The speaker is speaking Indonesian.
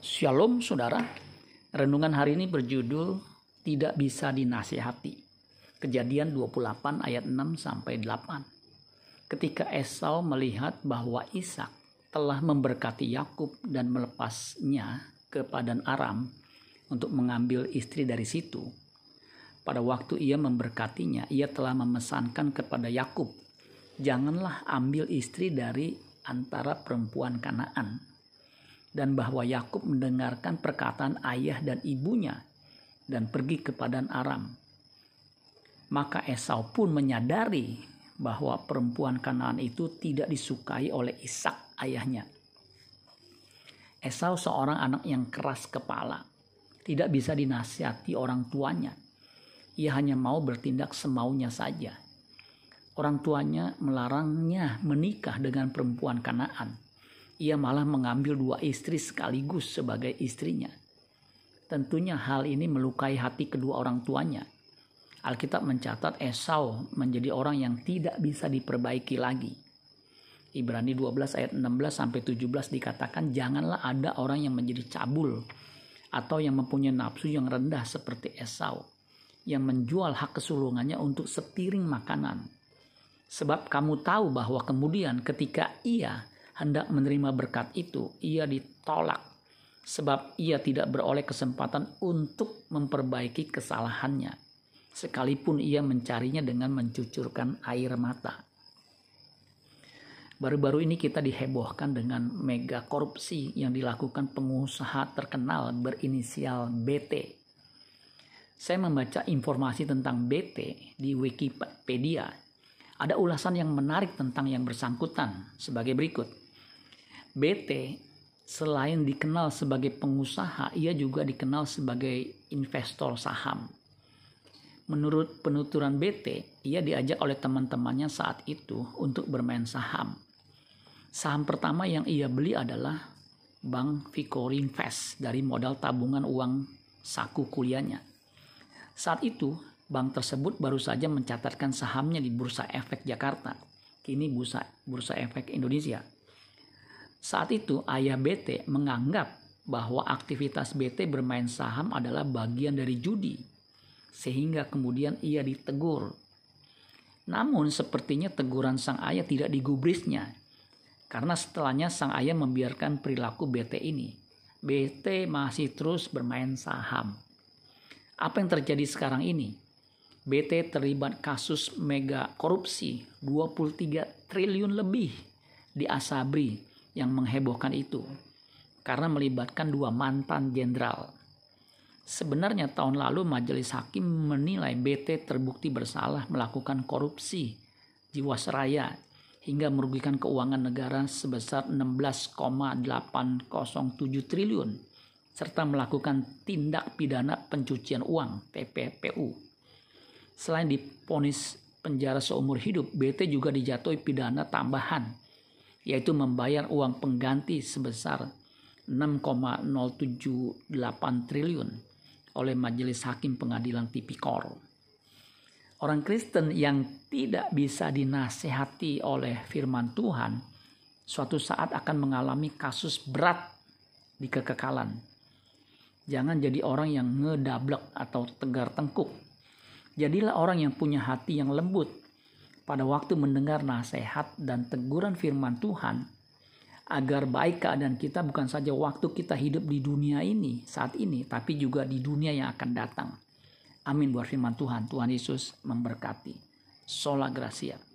Shalom saudara, renungan hari ini berjudul Tidak Bisa Dinasihati. Kejadian 28 ayat 6 sampai 8. Ketika Esau melihat bahwa Ishak telah memberkati Yakub dan melepasnya ke Padan Aram untuk mengambil istri dari situ, pada waktu ia memberkatinya, ia telah memesankan kepada Yakub, "Janganlah ambil istri dari antara perempuan Kanaan." Dan bahwa Yakub mendengarkan perkataan ayah dan ibunya dan pergi ke padan Aram. Maka Esau pun menyadari bahwa perempuan Kanaan itu tidak disukai oleh Ishak ayahnya. Esau seorang anak yang keras kepala, tidak bisa dinasihati orang tuanya. Ia hanya mau bertindak semaunya saja. Orang tuanya melarangnya menikah dengan perempuan Kanaan ia malah mengambil dua istri sekaligus sebagai istrinya. Tentunya hal ini melukai hati kedua orang tuanya. Alkitab mencatat Esau menjadi orang yang tidak bisa diperbaiki lagi. Ibrani 12 ayat 16 sampai 17 dikatakan janganlah ada orang yang menjadi cabul atau yang mempunyai nafsu yang rendah seperti Esau yang menjual hak kesulungannya untuk sepiring makanan. Sebab kamu tahu bahwa kemudian ketika ia hendak menerima berkat itu, ia ditolak sebab ia tidak beroleh kesempatan untuk memperbaiki kesalahannya, sekalipun ia mencarinya dengan mencucurkan air mata. Baru-baru ini kita dihebohkan dengan mega korupsi yang dilakukan pengusaha terkenal berinisial BT. Saya membaca informasi tentang BT di Wikipedia. Ada ulasan yang menarik tentang yang bersangkutan sebagai berikut. BT selain dikenal sebagai pengusaha, ia juga dikenal sebagai investor saham. Menurut penuturan BT, ia diajak oleh teman-temannya saat itu untuk bermain saham. Saham pertama yang ia beli adalah Bank Victory Invest dari modal tabungan uang saku kuliahnya. Saat itu, bank tersebut baru saja mencatatkan sahamnya di Bursa Efek Jakarta, kini Bursa Bursa Efek Indonesia. Saat itu ayah BT menganggap bahwa aktivitas BT bermain saham adalah bagian dari judi. Sehingga kemudian ia ditegur. Namun sepertinya teguran sang ayah tidak digubrisnya. Karena setelahnya sang ayah membiarkan perilaku BT ini. BT masih terus bermain saham. Apa yang terjadi sekarang ini? BT terlibat kasus mega korupsi 23 triliun lebih di Asabri yang menghebohkan itu karena melibatkan dua mantan jenderal. Sebenarnya tahun lalu majelis hakim menilai BT terbukti bersalah melakukan korupsi jiwasraya hingga merugikan keuangan negara sebesar 16,807 triliun serta melakukan tindak pidana pencucian uang TPPU. Selain diponis penjara seumur hidup, BT juga dijatuhi pidana tambahan yaitu membayar uang pengganti sebesar 6,078 triliun oleh Majelis Hakim Pengadilan Tipikor. Orang Kristen yang tidak bisa dinasehati oleh firman Tuhan suatu saat akan mengalami kasus berat di kekekalan. Jangan jadi orang yang ngedablek atau tegar tengkuk. Jadilah orang yang punya hati yang lembut pada waktu mendengar nasihat dan teguran firman Tuhan agar baik keadaan kita bukan saja waktu kita hidup di dunia ini saat ini tapi juga di dunia yang akan datang. Amin buat firman Tuhan. Tuhan Yesus memberkati. Sola Gracia.